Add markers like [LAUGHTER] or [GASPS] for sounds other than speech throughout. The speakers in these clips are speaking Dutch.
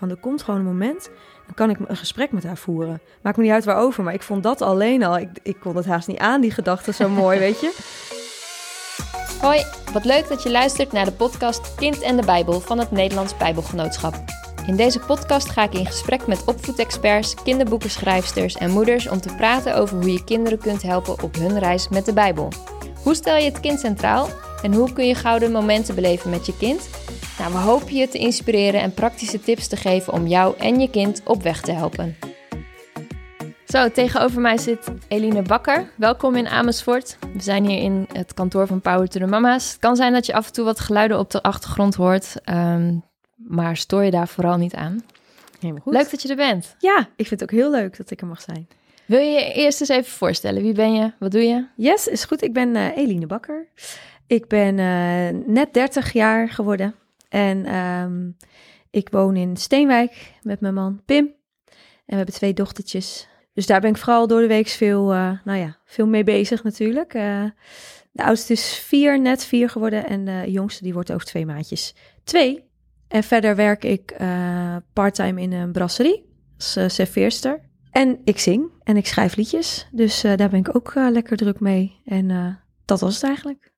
Want er komt gewoon een moment, dan kan ik een gesprek met haar voeren. Maakt me niet uit waarover, maar ik vond dat alleen al, ik, ik kon het haast niet aan, die gedachte zo mooi, [LAUGHS] weet je. Hoi, wat leuk dat je luistert naar de podcast Kind en de Bijbel van het Nederlands Bijbelgenootschap. In deze podcast ga ik in gesprek met opvoedexperts, kinderboekenschrijfsters en moeders om te praten over hoe je kinderen kunt helpen op hun reis met de Bijbel. Hoe stel je het kind centraal en hoe kun je gouden momenten beleven met je kind? Nou, we hopen je te inspireren en praktische tips te geven om jou en je kind op weg te helpen. Zo, tegenover mij zit Eline Bakker. Welkom in Amersfoort. We zijn hier in het kantoor van Power to the Mama's. Het kan zijn dat je af en toe wat geluiden op de achtergrond hoort, ehm, maar stoor je daar vooral niet aan. Helemaal goed. Leuk dat je er bent. Ja, ik vind het ook heel leuk dat ik er mag zijn. Wil je je eerst eens even voorstellen? Wie ben je? Wat doe je? Yes, is goed. Ik ben eh, Eline Bakker. Ik ben eh, net 30 jaar geworden. En ehm, ik woon in Steenwijk met mijn man Pim. En we hebben twee dochtertjes. Dus daar ben ik vooral door de week veel, eh, nou ja, veel mee bezig natuurlijk. Eh, de oudste is vier, net vier geworden. En de jongste die wordt over twee maandjes twee. En verder werk ik uh, parttime in een brasserie als serveerster. En ik zing en ik schrijf liedjes. Dus daar ben ik ook lekker druk mee. En dat was het eigenlijk.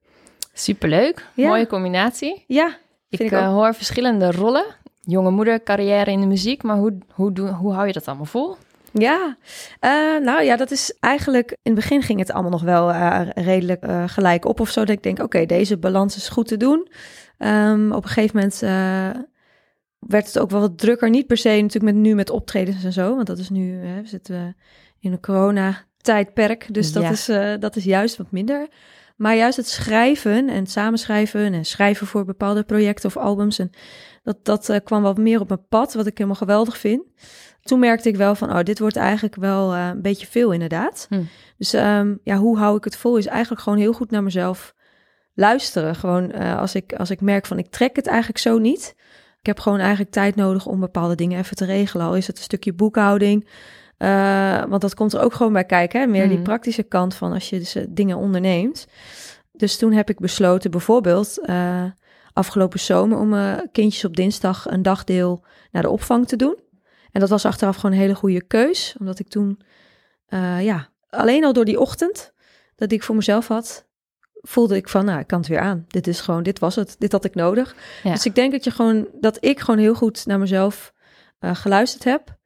Superleuk. Ja. Mooie combinatie. Ja, ik, ik uh, hoor verschillende rollen. Jonge moeder, carrière in de muziek. Maar hoe, hoe, hoe, hoe hou je dat allemaal vol? Ja, uh, nou ja, dat is eigenlijk... In het begin ging het allemaal nog wel uh, redelijk gelijk op of zo. Dat ik denk, oké, okay, deze balans is goed te doen. Um, op een gegeven moment werd het ook wel wat drukker. Niet per se natuurlijk met, nu met optredens en zo. Want dat is nu, hè, we zitten in een corona-tijdperk. Dus dat, ja. is, dat is juist wat minder. Maar juist het schrijven en het samenschrijven en schrijven voor bepaalde projecten of albums. En dat, dat uh, kwam wat meer op mijn pad, wat ik helemaal geweldig vind. Toen merkte ik wel van, oh, dit wordt eigenlijk wel uh, een beetje veel inderdaad. Hm. Dus um, ja, hoe hou ik het vol is eigenlijk gewoon heel goed naar mezelf luisteren. Gewoon uh, als, ik, als ik merk van, ik trek het eigenlijk zo niet. Ik heb gewoon eigenlijk tijd nodig om bepaalde dingen even te regelen. Al is het een stukje boekhouding. Uh, want dat komt er ook gewoon bij kijken. Hè? Meer mm. die praktische kant van als je dus dingen onderneemt. Dus toen heb ik besloten, bijvoorbeeld uh, afgelopen zomer, om kindjes op dinsdag een dagdeel naar de opvang te doen. En dat was achteraf gewoon een hele goede keus. Omdat ik toen, ja, alleen al door die ochtend dat ik voor mezelf had, voelde ik van, nou, ik kan het weer aan. Dit is gewoon, dit was het. Dit had ik nodig. Ja. Dus ik denk dat je gewoon, dat ik gewoon heel goed naar mezelf geluisterd heb.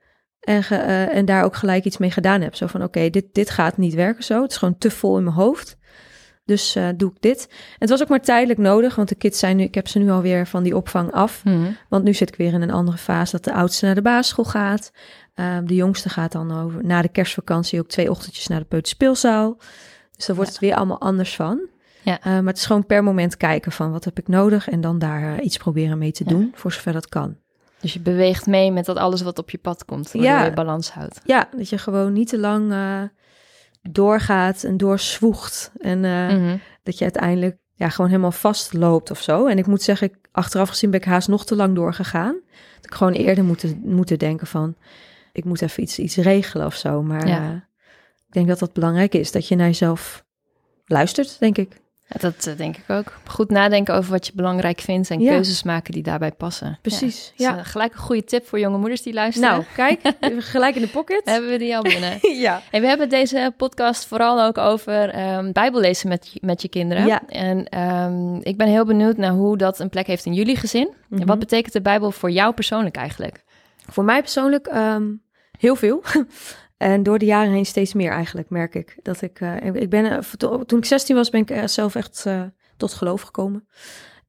En, ge, uh, en daar ook gelijk iets mee gedaan heb. Zo van, oké, okay, dit, dit gaat niet werken zo. Het is gewoon te vol in mijn hoofd. Dus uh, doe ik dit. En het was ook maar tijdelijk nodig, want de kids zijn nu... Ik heb ze nu alweer van die opvang af. Mm. Want nu zit ik weer in een andere fase dat de oudste naar de basisschool gaat. Um, de jongste gaat dan over na de kerstvakantie ook twee ochtendjes naar de peuterspeelzaal. Dus daar wordt ja. het weer allemaal anders van. Ja. Uh, maar het is gewoon per moment kijken van wat heb ik nodig... en dan daar iets proberen mee te doen, voor zover dat kan. Dus je beweegt mee met dat alles wat op je pad komt, waardoor ja. je balans houdt. Ja, dat je gewoon niet te lang uh, doorgaat en doorzwoegt. En uh, mm -hmm. dat je uiteindelijk ja, gewoon helemaal vastloopt of zo. En ik moet zeggen, achteraf gezien ben ik haast nog te lang doorgegaan. Dat ik gewoon eerder moeten, moeten denken van, ik moet even iets, iets regelen of zo. Maar ja. uh, ik denk dat dat belangrijk is, dat je naar jezelf luistert, denk ik. Ja, dat uh, denk ik ook. Goed nadenken over wat je belangrijk vindt en Ja. keuzes maken die daarbij passen. Precies, Ja. Dus, uh, gelijk een goede tip voor jonge moeders die luisteren. Nou, kijk, [LAUGHS] gelijk in de pocket. hebben we die al binnen. [LAUGHS] ja. En we hebben deze podcast vooral ook over um, bijbellezen met, met je kinderen. Ja. En um, ik ben heel benieuwd naar hoe dat een plek heeft in jullie gezin. Mhm. En wat betekent de Bijbel voor jou persoonlijk eigenlijk? Voor mij persoonlijk um, heel veel. [LAUGHS] En door de jaren heen steeds meer eigenlijk, merk ik. Dat ik, uh, ik ben, uh, toen ik 16 was, ben ik uh, zelf echt tot geloof gekomen.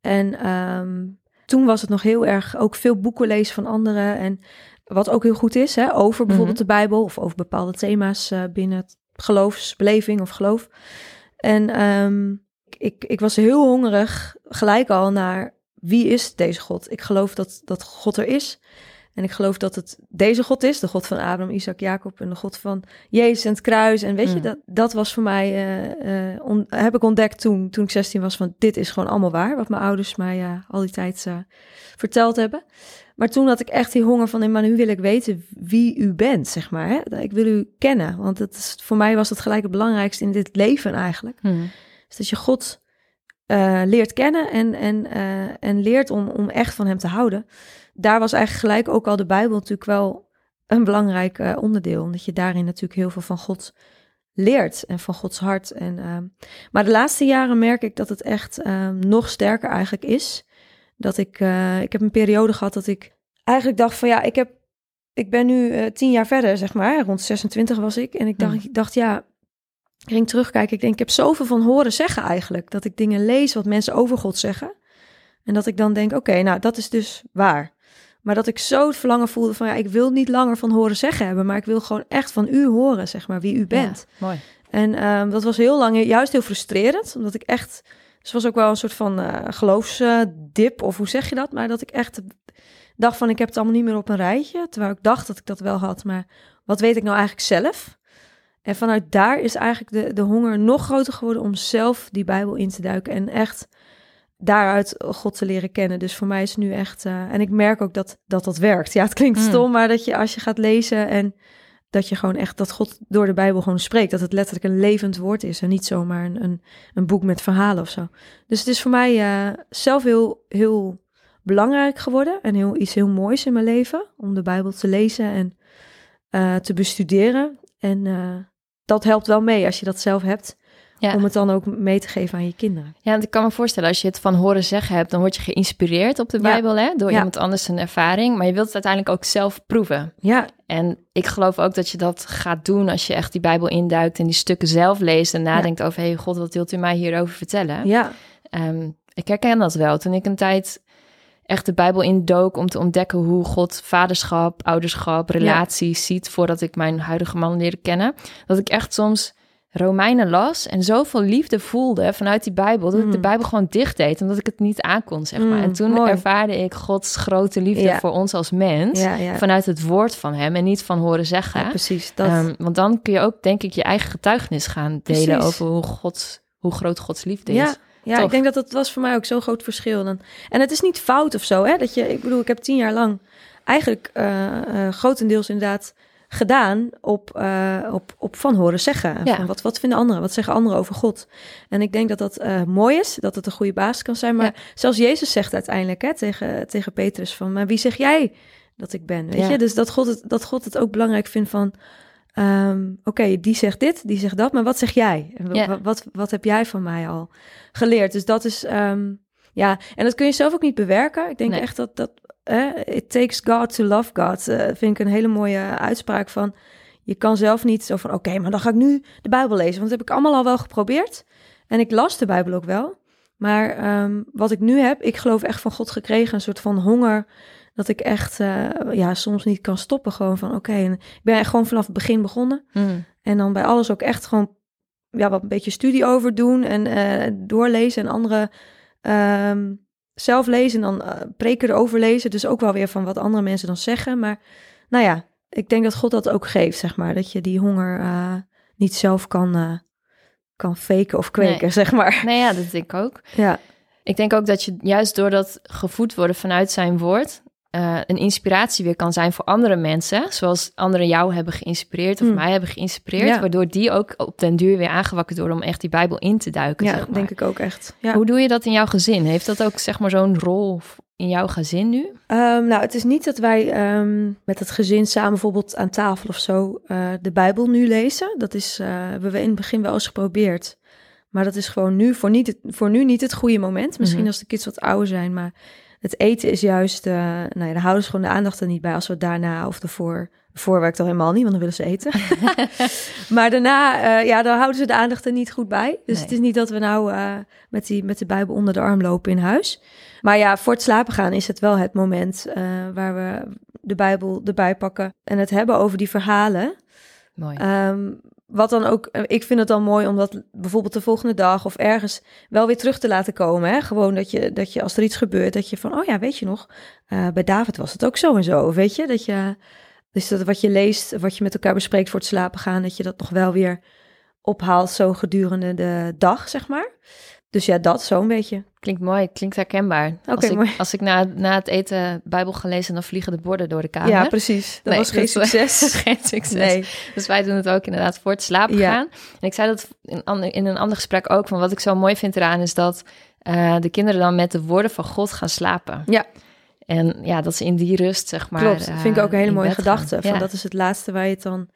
En um, toen was het nog heel erg, ook veel boeken lezen van anderen. En wat ook heel goed is, hè, over bijvoorbeeld mm -hmm. de Bijbel of over bepaalde thema's binnen het geloofsbeleving of geloof. En um, ik, ik was heel hongerig, gelijk al naar wie is deze God? Ik geloof dat, dat God er is. En ik geloof dat het deze God is, de God van Abraham, Isaac, Jacob en de God van Jezus en het kruis. En weet mm. je, dat, dat was voor mij, uh, uh, on, heb ik ontdekt toen, toen ik 16 was, van dit is gewoon allemaal waar, wat mijn ouders mij uh, al die tijd verteld hebben. Maar toen had ik echt die honger van, maar nu wil ik weten wie u bent, zeg maar. Hè? Ik wil u kennen, want het is, voor mij was dat gelijk het belangrijkste in dit leven eigenlijk. Mm. Dus dat je God leert kennen en, en, en leert om, om echt van hem te houden. Daar was eigenlijk gelijk ook al de Bijbel natuurlijk wel een belangrijk eh, onderdeel. Omdat je daarin natuurlijk heel veel van God leert en van Gods hart. En, ehm, maar de laatste jaren merk ik dat het echt ehm, nog sterker eigenlijk is. Dat ik, eh, ik heb een periode gehad dat ik eigenlijk dacht van ja, ik heb, ik ben nu eh, tien jaar verder, zeg maar. Rond 26 was ik. En ik dacht, Hmm. ik dacht ja, ik ging terugkijken. Ik denk, ik heb zoveel van horen zeggen eigenlijk. Dat ik dingen lees wat mensen over God zeggen. En dat ik dan denk, oké, nou, dat is dus waar. Maar dat ik zo het verlangen voelde van, ja, ik wil niet langer van horen zeggen hebben, maar ik wil gewoon echt van u horen, zeg maar, wie u bent. Ja, mooi. En ehm, dat was heel lang juist heel frustrerend, omdat ik echt, dus was ook wel een soort van eh, geloofsdip, of hoe zeg je dat? Maar dat ik echt dacht van, ik heb het allemaal niet meer op een rijtje, terwijl ik dacht dat ik dat wel had, maar wat weet ik nou eigenlijk zelf? En vanuit daar is eigenlijk de, de honger nog groter geworden om zelf die Bijbel in te duiken en echt daaruit God te leren kennen. Dus voor mij is het nu echt, eh, en ik merk ook dat, dat dat werkt. Ja, het klinkt Mm. stom, maar dat je als je gaat lezen en dat je gewoon echt, dat God door de Bijbel gewoon spreekt, dat het letterlijk een levend woord is en niet zomaar een, een, een boek met verhalen of zo. Dus het is voor mij eh, zelf heel, heel belangrijk geworden en heel, iets heel moois in mijn leven om de Bijbel te lezen en eh, te bestuderen. En dat helpt wel mee als je dat zelf hebt, Ja. om het dan ook mee te geven aan je kinderen. Ja, want ik kan me voorstellen, als je het van horen zeggen hebt, dan word je geïnspireerd op de Ja. Bijbel, hè, door Ja. iemand anders een ervaring. Maar je wilt het uiteindelijk ook zelf proeven. Ja, En ik geloof ook dat je dat gaat doen als je echt die Bijbel induikt en die stukken zelf leest en nadenkt over, hé hey, God, wat wilt u mij hierover vertellen? ja, Ehm, ik herken dat wel. Toen ik een tijd echt de Bijbel indook om te ontdekken hoe God vaderschap, ouderschap, relaties ziet voordat ik mijn huidige man leerde kennen, dat ik echt soms Romeinen las en zoveel liefde voelde vanuit die Bijbel, dat ik de Mm. Bijbel gewoon dicht deed, omdat ik het niet aankon, zeg maar. Mm, en toen mooi. ervaarde ik Gods grote liefde Ja. voor ons als mens, ja, ja. vanuit het woord van hem en niet van horen zeggen. Precies. Dat, Ehm, want dan kun je ook, denk ik, je eigen getuigenis gaan delen over hoe, God, hoe groot Gods liefde is. ja Tof. ik denk dat dat was voor mij ook zo'n groot verschil. Dan. En het is niet fout of zo, hè? Dat je, ik bedoel, ik heb tien jaar lang eigenlijk eh, eh, grotendeels inderdaad gedaan op, eh, op, op van horen zeggen. Ja. Van wat, wat vinden anderen? Wat zeggen anderen over God? En ik denk dat dat eh, mooi is, dat het een goede basis kan zijn. Maar Ja. zelfs Jezus zegt uiteindelijk hè, tegen, tegen Petrus van, maar wie zeg jij dat ik ben? Weet Ja. je? Dus dat God, het, dat God het ook belangrijk vindt van, ehm, oké, die zegt dit, die zegt dat, maar wat zeg jij? En wa- Ja. wa- wat, wat heb jij van mij al geleerd? Dus dat is, ehm, ja, en dat kun je zelf ook niet bewerken. Ik denk Nee. echt dat, dat eh, it takes God to love God, eh, vind ik een hele mooie uitspraak van, je kan zelf niet zo van, oké, maar dan ga ik nu de Bijbel lezen, want dat heb ik allemaal al wel geprobeerd. En ik las de Bijbel ook wel. Maar ehm, wat ik nu heb, ik geloof echt van God gekregen, een soort van honger, dat ik echt, eh, ja, soms niet kan stoppen. Gewoon van, oké, ik ben echt gewoon vanaf het begin begonnen. Mm. En dan bij alles ook echt gewoon, ja, wat een beetje studie over doen en eh, doorlezen en andere ehm, zelf lezen en dan eh, preken erover lezen. Dus ook wel weer van wat andere mensen dan zeggen. Maar nou ja, ik denk dat God dat ook geeft, zeg maar. Dat je die honger eh, niet zelf kan, eh, kan faken of kweken, Nee. zeg maar. Nee, ja, dat denk ik ook. Ja, Ik denk ook dat je juist door dat gevoed worden vanuit zijn woord... eh, een inspiratie weer kan zijn voor andere mensen. Zoals anderen jou hebben geïnspireerd of Mm. mij hebben geïnspireerd. Ja. Waardoor die ook op den duur weer aangewakkerd worden om echt die Bijbel in te duiken. ja zeg maar. denk ik ook echt. Ja. Hoe doe je dat in jouw gezin? Heeft dat ook zeg maar zo'n rol in jouw gezin nu? Ehm, nou, het is niet dat wij ehm, met het gezin samen bijvoorbeeld aan tafel of zo eh, de Bijbel nu lezen. Dat is, eh, hebben we in het begin wel eens geprobeerd. Maar dat is gewoon nu voor, niet het, voor nu niet het goede moment. Misschien Mhm. als de kids wat ouder zijn, maar het eten is juist... eh nou ja, daar houden ze gewoon de aandacht er niet bij als we daarna of ervoor... Voor werkt al helemaal niet, want dan willen ze eten. [LAUGHS] maar daarna, eh, ja, dan houden ze de aandacht er niet goed bij. Dus Nee. het is niet dat we nou eh, met, die, met de Bijbel onder de arm lopen in huis. Maar ja, voor het slapen gaan is het wel het moment waar we de Bijbel erbij pakken en het hebben over die verhalen. Mooi. Ehm, wat dan ook, eh, ik vind het dan mooi om dat bijvoorbeeld de volgende dag of ergens wel weer terug te laten komen. Hè? Gewoon dat je, dat je als er iets gebeurt, dat je van, oh ja, weet je nog, eh, bij David was het ook zo en zo. Weet je, dat je, dus dat wat je leest, wat je met elkaar bespreekt voor het slapen gaan, dat je dat nog wel weer ophaalt zo gedurende de dag, zeg maar. Dus ja, dat zo'n beetje. Klinkt mooi, klinkt herkenbaar. Oké, als ik. Als ik na, na het eten Bijbel ga lezen, dan vliegen de borden door de kamer. Ja, precies. Dat Nee, was geen succes. [LAUGHS] geen succes. Nee. Dus wij doen het ook inderdaad voor het slapen Ja. gaan. En ik zei dat in, ander- in een ander gesprek ook, van wat ik zo mooi vind eraan is dat eh, de kinderen dan met de woorden van God gaan slapen. Ja. En ja, dat ze in die rust, zeg maar. Klopt, dat vind ik ook een hele in mooie gedachte. gaan. Van Ja. Dat is het laatste waar je het dan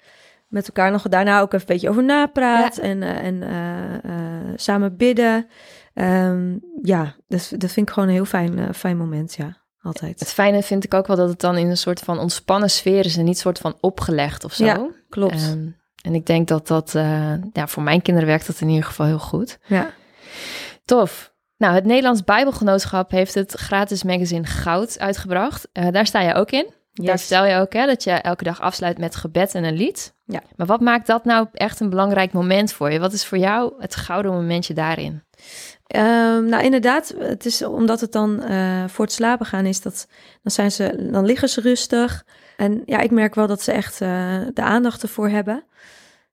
met elkaar nog daarna ook even een beetje over napraat. En, eh, en eh, eh, samen bidden. Ehm, ja, dat, dat vind ik gewoon een heel fijn, eh, fijn moment, ja. Altijd. Het fijne vind ik ook wel dat het dan in een soort van ontspannen sfeer is en niet soort van opgelegd of zo. Ja, Klopt. Ehm, en ik denk dat dat, eh, ja, voor mijn kinderen werkt dat in ieder geval heel goed. ja. Tof. Nou, het Nederlands Bijbelgenootschap heeft het gratis magazine Goud uitgebracht. Eh, daar sta je ook in. Daar Yes. vertel je ook hè, dat je elke dag afsluit met gebed en een lied. Ja. Maar wat maakt dat nou echt een belangrijk moment voor je? Wat is voor jou het gouden momentje daarin? Ehm, nou, inderdaad, het is omdat het dan eh, voor het slapen gaan is, dat, dan, zijn ze, dan liggen ze rustig. En ja, ik merk wel dat ze echt eh, de aandacht ervoor hebben.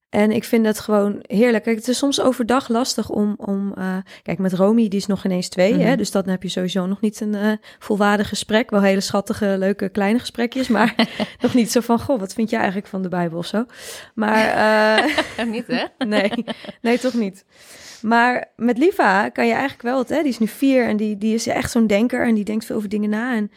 En ik vind het gewoon heerlijk. Kijk, het is soms overdag lastig om... om eh, kijk, met Romy, die is nog ineens twee. Mhm. hè, dus dan heb je sowieso nog niet een volwaardig gesprek. Wel hele schattige, leuke, kleine gesprekjes. Maar [LAUGHS] [LAUGHS] nog niet zo van, goh, wat vind jij eigenlijk van de Bijbel of zo? Maar... eh, [LAUGHS] Niet, hè? nee, nee, toch niet. Maar met Liva kan je eigenlijk wel het, hè? Die is nu vier en die, die is echt zo'n denker en die denkt veel over dingen na. En,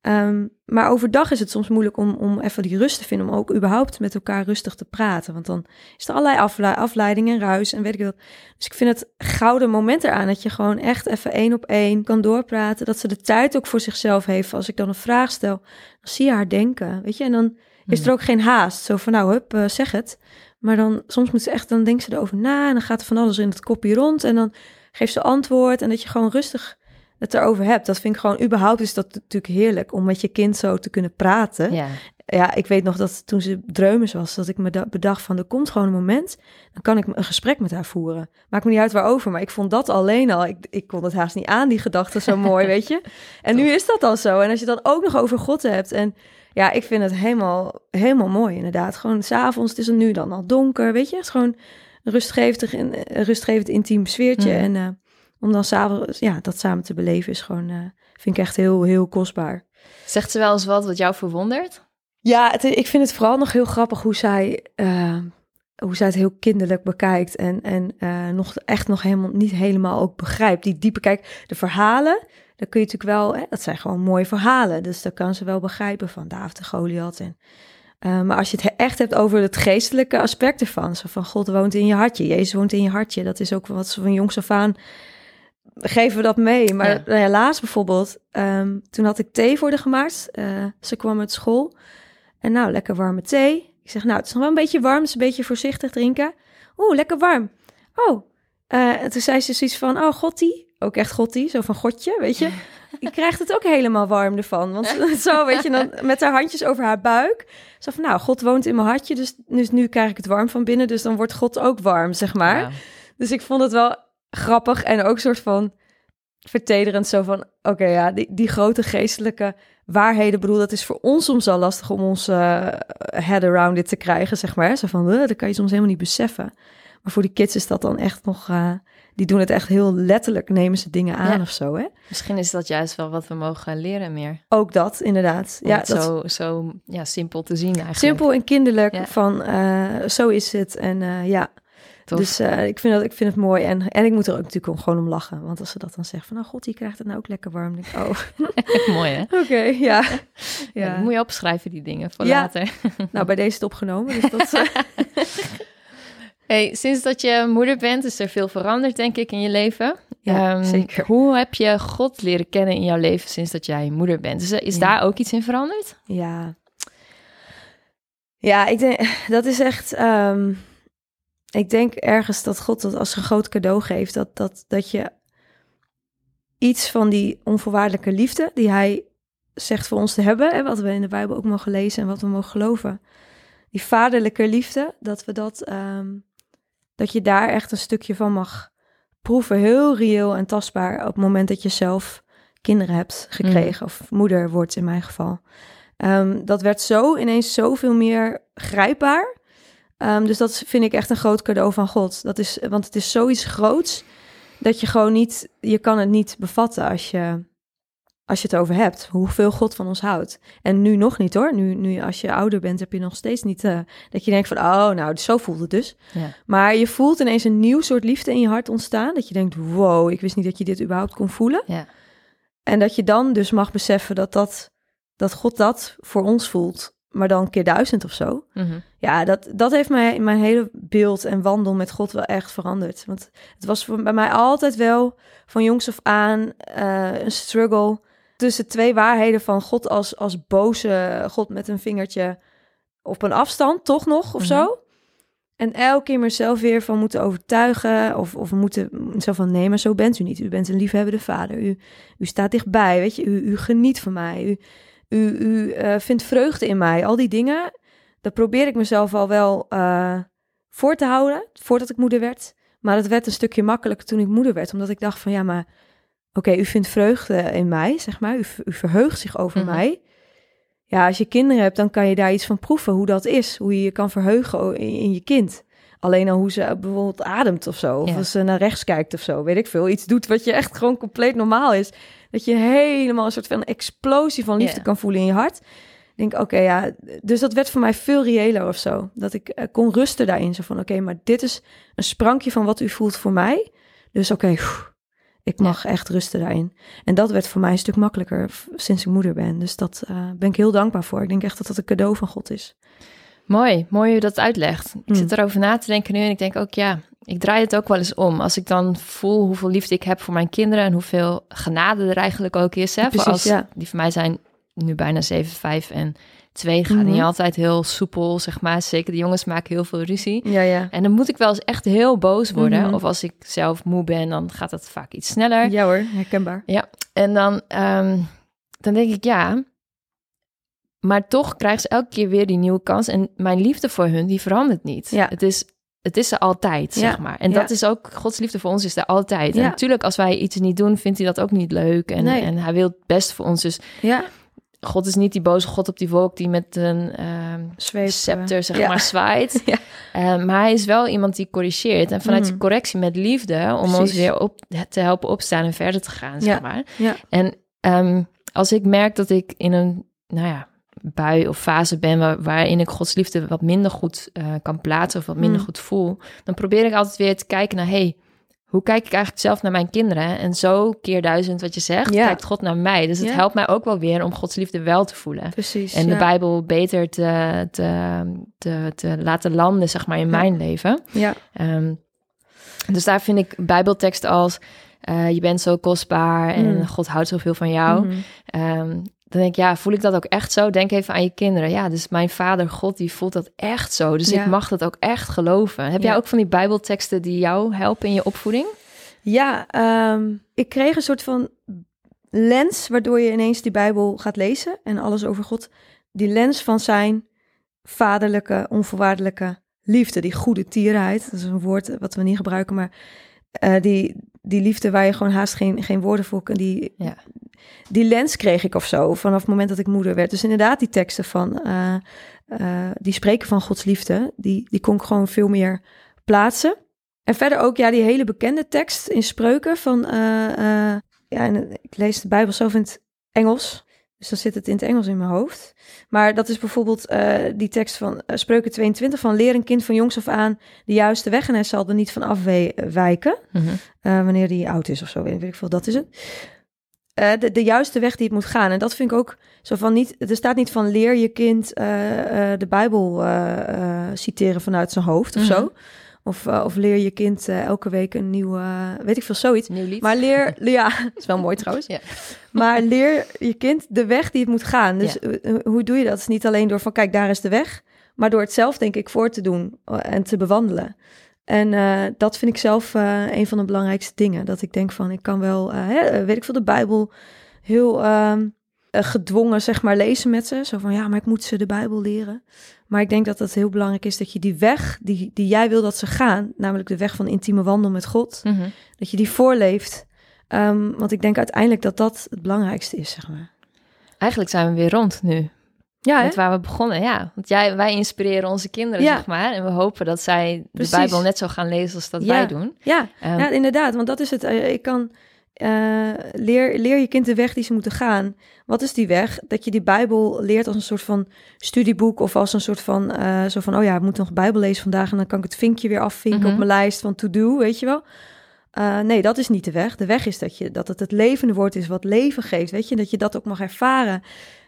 ehm, maar overdag is het soms moeilijk om, om even die rust te vinden, om ook überhaupt met elkaar rustig te praten. Want dan is er allerlei afle afleiding en ruis en weet ik wat. Dus ik vind het gouden moment eraan dat je gewoon echt even één op één kan doorpraten. Dat ze de tijd ook voor zichzelf heeft. Als ik dan een vraag stel, dan zie je haar denken, weet je. En dan is er ook geen haast. Zo van, nou, hup, eh, zeg het. Maar dan, soms moet ze echt, dan denkt ze erover na en dan gaat er van alles in het kopje rond en dan geeft ze antwoord en dat je gewoon rustig het erover hebt. Dat vind ik gewoon, überhaupt is dat natuurlijk heerlijk om met je kind zo te kunnen praten. Ja, Ja. ik weet nog dat toen ze dreumes was, dat ik me da- bedacht van, er komt gewoon een moment, dan kan ik een gesprek met haar voeren. Maakt me niet uit waarover, maar ik vond dat alleen al, ik, ik kon het haast niet aan, die gedachte zo mooi, [LAUGHS] weet je. En nu is dat al zo. En als je dan ook nog over God hebt en ja, ik vind het helemaal, helemaal mooi inderdaad. Gewoon s'avonds, het is nu dan al donker, weet je. Het is gewoon een rustgevend, een rustgevend intiem sfeertje. Mm. En eh, om dan s'avonds, ja, dat samen te beleven is gewoon, eh, vind ik echt heel, heel kostbaar. Zegt ze wel eens wat wat jou verwondert? Ja, het, ik vind het vooral nog heel grappig hoe zij, eh, hoe zij het heel kinderlijk bekijkt. En, en nog echt nog helemaal niet helemaal ook begrijpt. Die diepe kijk, de verhalen, daar kun je natuurlijk wel, hè, dat zijn gewoon mooie verhalen. Dus daar kan ze wel begrijpen van David en Goliath. En, eh, maar als je het echt hebt over het geestelijke aspect ervan. Zo van God woont in je hartje, Jezus woont in je hartje. Dat is ook wat ze van jongs af aan geven we dat mee. Maar Ja. nou bijvoorbeeld, ehm, toen had ik thee voor haar gemaakt. Eh, ze kwam uit school. En nou, lekker warme thee. Ik zeg, nou, het is nog wel een beetje warm, dus een beetje voorzichtig drinken. Oeh, lekker warm. Oh, eh, en toen zei ze zoiets van, oh, Gottie. Ook echt Gottie, zo van Godje, weet je. Je krijgt het ook helemaal warm ervan. Want [LAUGHS] zo, weet je, dan met haar handjes over haar buik. Zo van, nou, God woont in mijn hartje, dus, dus nu krijg ik het warm van binnen. Dus dan wordt God ook warm, zeg maar. Ja. Dus ik vond het wel grappig en ook soort van vertederend. Zo van, oké, ja, die, die grote geestelijke waarheden, bedoel, dat is voor ons soms al lastig om ons eh, head around it te krijgen, zeg maar. Zo van, eh, dat kan je soms helemaal niet beseffen. Maar voor die kids is dat dan echt nog, eh, die doen het echt heel letterlijk, nemen ze dingen aan Ja. of zo, hè? Misschien is dat juist wel wat we mogen leren meer. Ook dat, inderdaad. Om ja, dat zo, zo ja, simpel te zien eigenlijk. simpel en kinderlijk Ja. van, eh, zo is het. En eh, ja, Tof. Dus eh, ik, vind dat, ik vind het mooi. En, en ik moet er ook natuurlijk om- gewoon om lachen. Want als ze dat dan zegt van... Nou, god, die krijgt het nou ook lekker warm. Denk ik, oh, [LAUGHS] Mooi, hè? [LAUGHS] oké, ja. Ja. ja. moet je opschrijven, die dingen, voor Ja. later. Nou, bij deze is het opgenomen. Dus dat, [LAUGHS] Hey, sinds dat je moeder bent, is er veel veranderd, denk ik, in je leven. Ja, Ehm, zeker. Hoe heb je God leren kennen in jouw leven sinds dat jij moeder bent? Is, is Ja. daar ook iets in veranderd? ja. Ja, ik denk... [LAUGHS] Dat is echt... ehm, ik denk ergens dat God dat als een groot cadeau geeft. Dat, dat, dat je iets van die onvoorwaardelijke liefde... die hij zegt voor ons te hebben... Hè, wat we in de Bijbel ook mogen lezen en wat we mogen geloven... die vaderlijke liefde, dat we dat... ehm, dat je daar echt een stukje van mag proeven. Heel reëel en tastbaar op het moment dat je zelf kinderen hebt gekregen. Of moeder wordt in mijn geval. Ehm, dat werd zo ineens zoveel meer grijpbaar. Ehm, dus dat vind ik echt een groot cadeau van God. Dat is, want het is zoiets groots dat je gewoon niet, je kan het niet bevatten als je, als je het over hebt. Hoeveel God van ons houdt. En nu nog niet hoor. Nu, nu als je ouder bent heb je nog steeds niet eh, dat je denkt van, oh nou, zo voelt het dus. Ja. Maar je voelt ineens een nieuw soort liefde in je hart ontstaan. Dat je denkt, wow, ik wist niet dat je dit überhaupt kon voelen. Ja. En dat je dan dus mag beseffen dat, dat, dat God dat voor ons voelt, maar dan keer duizend of zo. Mhm. Ja, dat, dat heeft mij mijn hele beeld en wandel met God wel echt veranderd. Want het was voor, bij mij altijd wel van jongs af aan eh, een struggle tussen twee waarheden van God als, als boze God met een vingertje op een afstand, toch nog, of Mhm. zo. En elke keer mezelf weer van moeten overtuigen of, of moeten zo van nee, maar zo bent u niet. U bent een liefhebbende vader. U, u staat dichtbij, weet je. U, u geniet van mij. U, u, u eh, vindt vreugde in mij. Al die dingen, dat probeer ik mezelf al wel eh, voor te houden, voordat ik moeder werd. Maar het werd een stukje makkelijker toen ik moeder werd, omdat ik dacht van ja, maar oké, u vindt vreugde in mij, zeg maar. U, u verheugt zich over Mhm. mij. Ja, als je kinderen hebt, dan kan je daar iets van proeven, hoe dat is. Hoe je je kan verheugen in, in je kind. Alleen al hoe ze bijvoorbeeld ademt of zo. Of Ja. als ze naar rechts kijkt of zo, weet ik veel. Iets doet wat je echt gewoon compleet normaal is. Dat je helemaal een soort van explosie van liefde Ja. kan voelen in je hart. Ik denk, oké, ja. Dus dat werd voor mij veel reëler of zo. Dat ik eh, kon rusten daarin. Zo van, oké, maar dit is een sprankje van wat u voelt voor mij. Dus oké, ik mag echt rusten daarin. En dat werd voor mij een stuk makkelijker sinds ik moeder ben. Dus dat eh, ben ik heel dankbaar voor. Ik denk echt dat dat een cadeau van God is. Mooi, mooi hoe je dat uitlegt. Ik Mm. zit erover na te denken nu en ik denk ook, ja, ik draai het ook wel eens om. Als ik dan voel hoeveel liefde ik heb voor mijn kinderen en hoeveel genade er eigenlijk ook is. Hè, Precies, voor als, ja. Die van mij zijn nu bijna 7, 5 en 2 gaat Mhm. niet altijd heel soepel, zeg maar. Zeker de jongens maken heel veel ruzie. Ja, ja. En dan moet ik wel eens echt heel boos worden. Mhm. Of als ik zelf moe ben, dan gaat dat vaak iets sneller. Ja hoor, herkenbaar. En dan, ehm, dan denk ik, ja. Maar toch krijgen ze elke keer weer die nieuwe kans. En mijn liefde voor hun, die verandert niet. Ja. Het, is, het is er altijd, Ja. zeg maar. En Ja. dat is ook, Gods liefde voor ons is er altijd. En Ja. natuurlijk, als wij iets niet doen, vindt hij dat ook niet leuk. En, Nee. en hij wil het best voor ons. Dus Ja, God is niet die boze God op die wolk die met een ehm, eh, scepter, zeg ja. maar, zwaait. [LAUGHS] Ja. Eh, maar hij is wel iemand die corrigeert. En vanuit die correctie met liefde, om ons weer op, te helpen opstaan en verder te gaan, zeg Ja. maar. En ehm, als ik merk dat ik in een, nou ja, bui of fase ben waar, waarin ik Gods liefde wat minder goed eh, kan plaatsen of wat minder Mm. goed voel, dan probeer ik altijd weer te kijken naar, hey, hoe kijk ik eigenlijk zelf naar mijn kinderen? En zo keer duizend wat je zegt, Ja. kijkt God naar mij. Dus het Ja. helpt mij ook wel weer om Gods liefde wel te voelen. Precies. En de ja. Bijbel beter te, te, te, te laten landen, zeg maar, in mijn leven. Ja, Ehm, dus daar vind ik Bijbelteksten als... eh, je bent zo kostbaar en Mm. God houdt zoveel van jou. Mhm. Ehm, dan denk ik, ja, voel ik dat ook echt zo? Denk even aan je kinderen. Ja, dus mijn vader God, die voelt dat echt zo. Dus Ja. ik mag dat ook echt geloven. Heb jij ook van die Bijbelteksten die jou helpen in je opvoeding? Ja, ehm, ik kreeg een soort van lens waardoor je ineens die Bijbel gaat lezen en alles over God. Die lens van zijn vaderlijke, onvoorwaardelijke liefde, die goede tierheid. Dat is een woord wat we niet gebruiken, maar eh, die, die liefde waar je gewoon haast geen, geen woorden voor kan. Die, Ja. die lens kreeg ik of zo vanaf het moment dat ik moeder werd. Dus inderdaad, die teksten van, eh, eh, die spreken van Gods liefde, die, die kon ik gewoon veel meer plaatsen. En verder ook, ja, die hele bekende tekst in spreuken van, eh, ja, en ik lees de Bijbel zelf in het Engels, dus dan zit het in het Engels in mijn hoofd. Maar dat is bijvoorbeeld eh, die tekst van eh, Spreuken 22 van leer een kind van jongs af aan de juiste weg en hij zal er niet van afwijken Mhm. eh, wanneer die oud is of zo, weet ik veel, dat is het. De, de juiste weg die het moet gaan. En dat vind ik ook zo van niet. Er staat niet van leer je kind de Bijbel citeren vanuit zijn hoofd of Mhm. zo. Of, eh, of leer je kind eh, elke week een nieuw, eh, weet ik veel, zoiets. Nieuw lied. Maar leer, ja, [LAUGHS] is wel mooi trouwens. Ja. [LAUGHS] Maar leer je kind de weg die het moet gaan. Dus hoe doe je dat? Het is niet alleen door van, kijk, daar is de weg. Maar door het zelf, denk ik, voor te doen en te bewandelen. En dat vind ik zelf een van de belangrijkste dingen. Dat ik denk van, ik kan wel, hè, weet ik veel, de Bijbel heel ehm, eh, gedwongen, zeg maar, lezen met ze. Zo van, ja, maar ik moet ze de Bijbel leren. Maar ik denk dat het heel belangrijk is dat je die weg die, die jij wil dat ze gaan, namelijk de weg van intieme wandel met God, Mhm. dat je die voorleeft. Ehm, want ik denk uiteindelijk dat dat het belangrijkste is, zeg maar. Eigenlijk zijn we weer rond nu. Ja, hè? Met waar we begonnen, ja. Want jij, wij inspireren onze kinderen, Ja. zeg maar. En we hopen dat zij de. Bijbel net zo gaan lezen als dat Ja. wij doen. Ja, Ehm, ja, inderdaad. Want dat is het. Eh, Ik kan... eh, leer, leer je kind de weg die ze moeten gaan. Wat is die weg? Dat je die Bijbel leert als een soort van studieboek of als een soort van, eh, zo van, oh ja, ik moet nog Bijbel lezen vandaag en dan kan ik het vinkje weer afvinken Mhm. op mijn lijst van to-do, weet je wel. Uh, nee, dat is niet de weg. De weg is dat, je, dat het het levende woord is wat leven geeft. Weet je, dat je dat ook mag ervaren.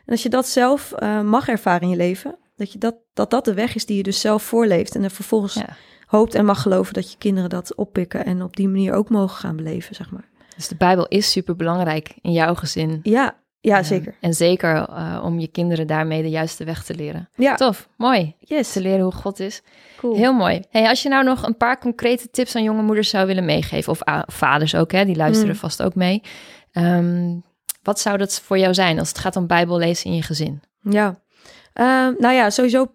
En als je dat zelf mag ervaren in je leven, dat, je dat, dat dat de weg is die je dus zelf voorleeft. En er vervolgens ja. hoopt en mag geloven dat je kinderen dat oppikken en op die manier ook mogen gaan beleven, zeg maar. Dus de Bijbel is super belangrijk in jouw gezin. Ja, ja, zeker. En zeker uh, om je kinderen daarmee de juiste weg te leren. Ja. Tof, mooi. Yes. Te leren hoe God is. Cool. Heel mooi. Hey, als je nou nog een paar concrete tips aan jonge moeders zou willen meegeven, of vaders ook, hè, die luisteren Mm. vast ook mee. Um, wat zou dat voor jou zijn als het gaat om Bijbel lezen in je gezin? Ja, uh, nou ja, sowieso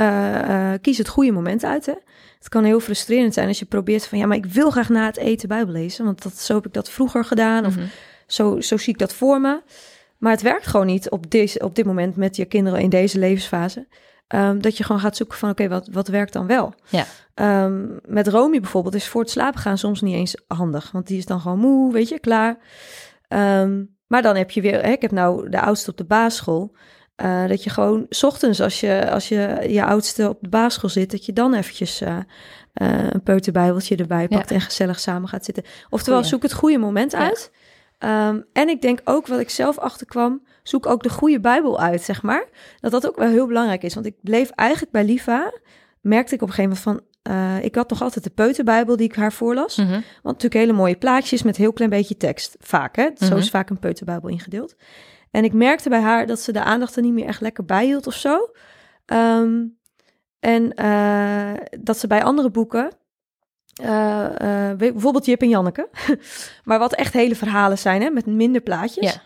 uh, kies het goede moment uit. Hè? Het kan heel frustrerend zijn als je probeert van ja, maar ik wil graag na het eten Bijbel lezen, want dat, zo heb ik dat vroeger gedaan of Mhm. zo, zo zie ik dat voor me. Maar het werkt gewoon niet op, deze, op dit moment met je kinderen in deze levensfase. Um, dat je gewoon gaat zoeken van oké, wat, wat werkt dan wel? Ja. Um, met Romy bijvoorbeeld is voor het slapen gaan soms niet eens handig. Want die is dan gewoon moe, weet je, klaar. Um, maar dan heb je weer, hè, ik heb nou de oudste op de basisschool. Uh, dat je gewoon, s ochtends als je, als je je oudste op de basisschool zit, dat je dan eventjes uh, uh, een peuterbijbeltje erbij pakt ja. en gezellig samen gaat zitten. Oftewel, Goeie. zoek het goede moment ja. uit. Um, en ik denk ook, wat ik zelf achterkwam, zoek ook de goede Bijbel uit, zeg maar. Dat dat ook wel heel belangrijk is. Want ik bleef eigenlijk bij Liva, merkte ik op een gegeven moment van... Ik had nog altijd de peuterbijbel die ik haar voorlas. Mhm. Mm -hmm. Want natuurlijk hele mooie plaatjes met heel klein beetje tekst. Vaak, hè? Mm -hmm. Zo Mhm. is vaak een peuterbijbel ingedeeld. En ik merkte bij haar dat ze de aandacht er niet meer echt lekker bij hield of zo. Um, en uh, dat ze bij andere boeken... Uh, uh, bijvoorbeeld Jip en Janneke. [LAUGHS] maar wat echt hele verhalen zijn, hè, met minder plaatjes. Ja.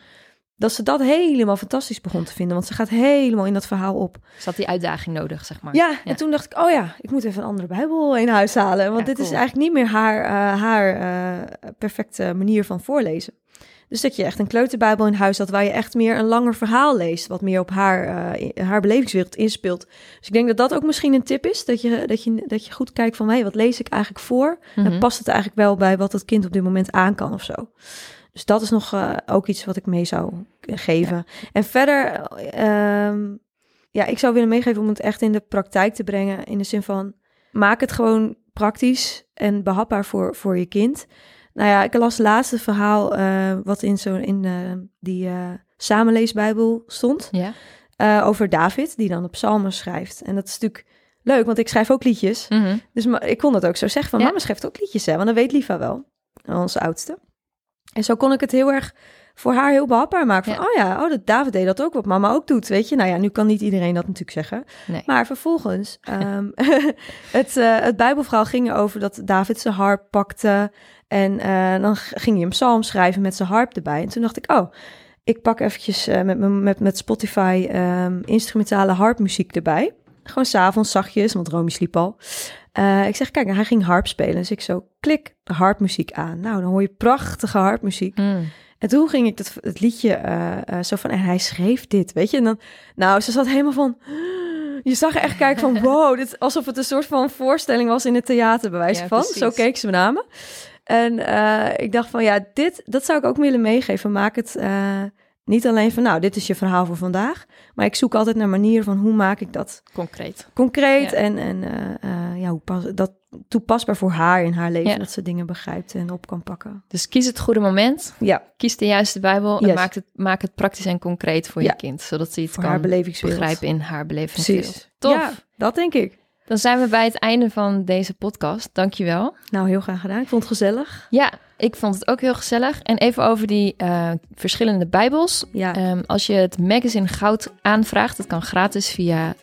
Dat ze dat helemaal fantastisch begon te vinden. Want ze gaat helemaal in dat verhaal op. Ze had die uitdaging nodig, zeg maar. Ja, ja. en toen dacht ik, oh ja, ik moet even een andere Bijbel in huis halen. Want Ja, dit cool. is eigenlijk niet meer haar, haar perfecte manier van voorlezen. Dus dat je echt een kleuterbijbel in huis had waar je echt meer een langer verhaal leest. Wat meer op haar, uh, haar belevingswereld inspeelt. Dus ik denk dat dat ook misschien een tip is. Dat je, dat je, dat je goed kijkt van, hé, hey, wat lees ik eigenlijk voor? Mhm. Mm -hmm. En past het eigenlijk wel bij wat het kind op dit moment aan kan of zo? Dus dat is nog uh, ook iets wat ik mee zou geven. Ja. En verder, um, ja, ik zou willen meegeven om het echt in de praktijk te brengen. In de zin van, maak het gewoon praktisch en behapbaar voor, voor je kind. Nou ja, ik las laatst het verhaal uh, wat in, zo, in uh, die uh, samenleesbijbel stond. Ja. Over David, die dan de psalmen schrijft. En dat is natuurlijk leuk, want ik schrijf ook liedjes. Mm -hmm. Dus ik kon dat ook zo zeggen van, Ja. mama schrijft ook liedjes, hè. Want dan weet Liva wel, onze oudste. En zo kon ik het heel erg voor haar heel behapbaar maken. Van, Ja. oh ja, oh, dat David deed dat ook, wat mama ook doet, weet je. Nou ja, nu kan niet iedereen dat natuurlijk zeggen. Nee. Maar vervolgens, um, [LAUGHS] [LAUGHS] het, uh, het Bijbelverhaal ging erover dat David zijn harp pakte. En uh, dan ging hij een psalm schrijven met zijn harp erbij. En toen dacht ik, oh, ik pak eventjes uh, met, met, met Spotify um, instrumentale harpmuziek erbij. Gewoon s'avonds zachtjes, want Romy sliep al. Uh, ik zeg, kijk, hij ging harp spelen. Dus ik zo, klik de harpmuziek aan. Nou, dan hoor je prachtige harpmuziek. Mm. En toen ging ik het, het liedje zo van, en hij schreef dit, weet je. En dan, nou, ze zat helemaal van... [GASPS] Je zag echt kijken van, [LAUGHS] wow, dit, alsof het een soort van voorstelling was in het theater, bij wijze Ja, van. precies. Zo keek ze me naar me. En uh, ik dacht van, ja, dit, dat zou ik ook willen meegeven. Maak het uh, niet alleen van, nou, dit is je verhaal voor vandaag. Maar ik zoek altijd naar manieren van, hoe maak ik dat Concreet. concreet Ja. en, en uh, ja, hoe pas, dat toepasbaar voor haar in haar leven. Ja. Dat ze dingen begrijpt en op kan pakken. Dus kies het goede moment. Ja, Kies de juiste Bijbel en maak het, maak het praktisch en concreet voor Ja. je kind. Zodat ze voor kan begrijpen in haar belevingswereld. Precies. Tof. Dat denk ik. Dan zijn we bij het einde van deze podcast. Dankjewel. Nou, heel graag gedaan. Ik vond het gezellig. Ja, ik vond het ook heel gezellig. En even over die uh, verschillende Bijbels. Ja. Um, als je het magazine Goud aanvraagt, dat kan gratis via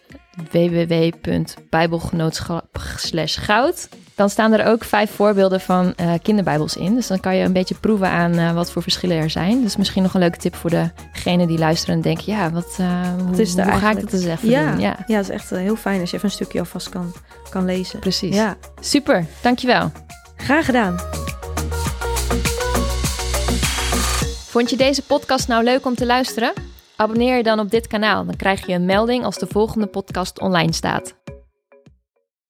www.bijbelgenootschap/goud. Dan staan er ook vijf voorbeelden van uh, kinderbijbels in. Dus dan kan je een beetje proeven aan uh, wat voor verschillen er zijn. Dus misschien nog een leuke tip voor degenen die luisteren en denken... ja, wat, uh, hoe, is hoe ga ik dat eens even ja. doen? Ja. ja, het is echt heel fijn als je even een stukje alvast kan, kan lezen. Precies. Ja. Super, dankjewel. Graag gedaan. Vond je deze podcast nou leuk om te luisteren? Abonneer je dan op dit kanaal. Dan krijg je een melding als de volgende podcast online staat.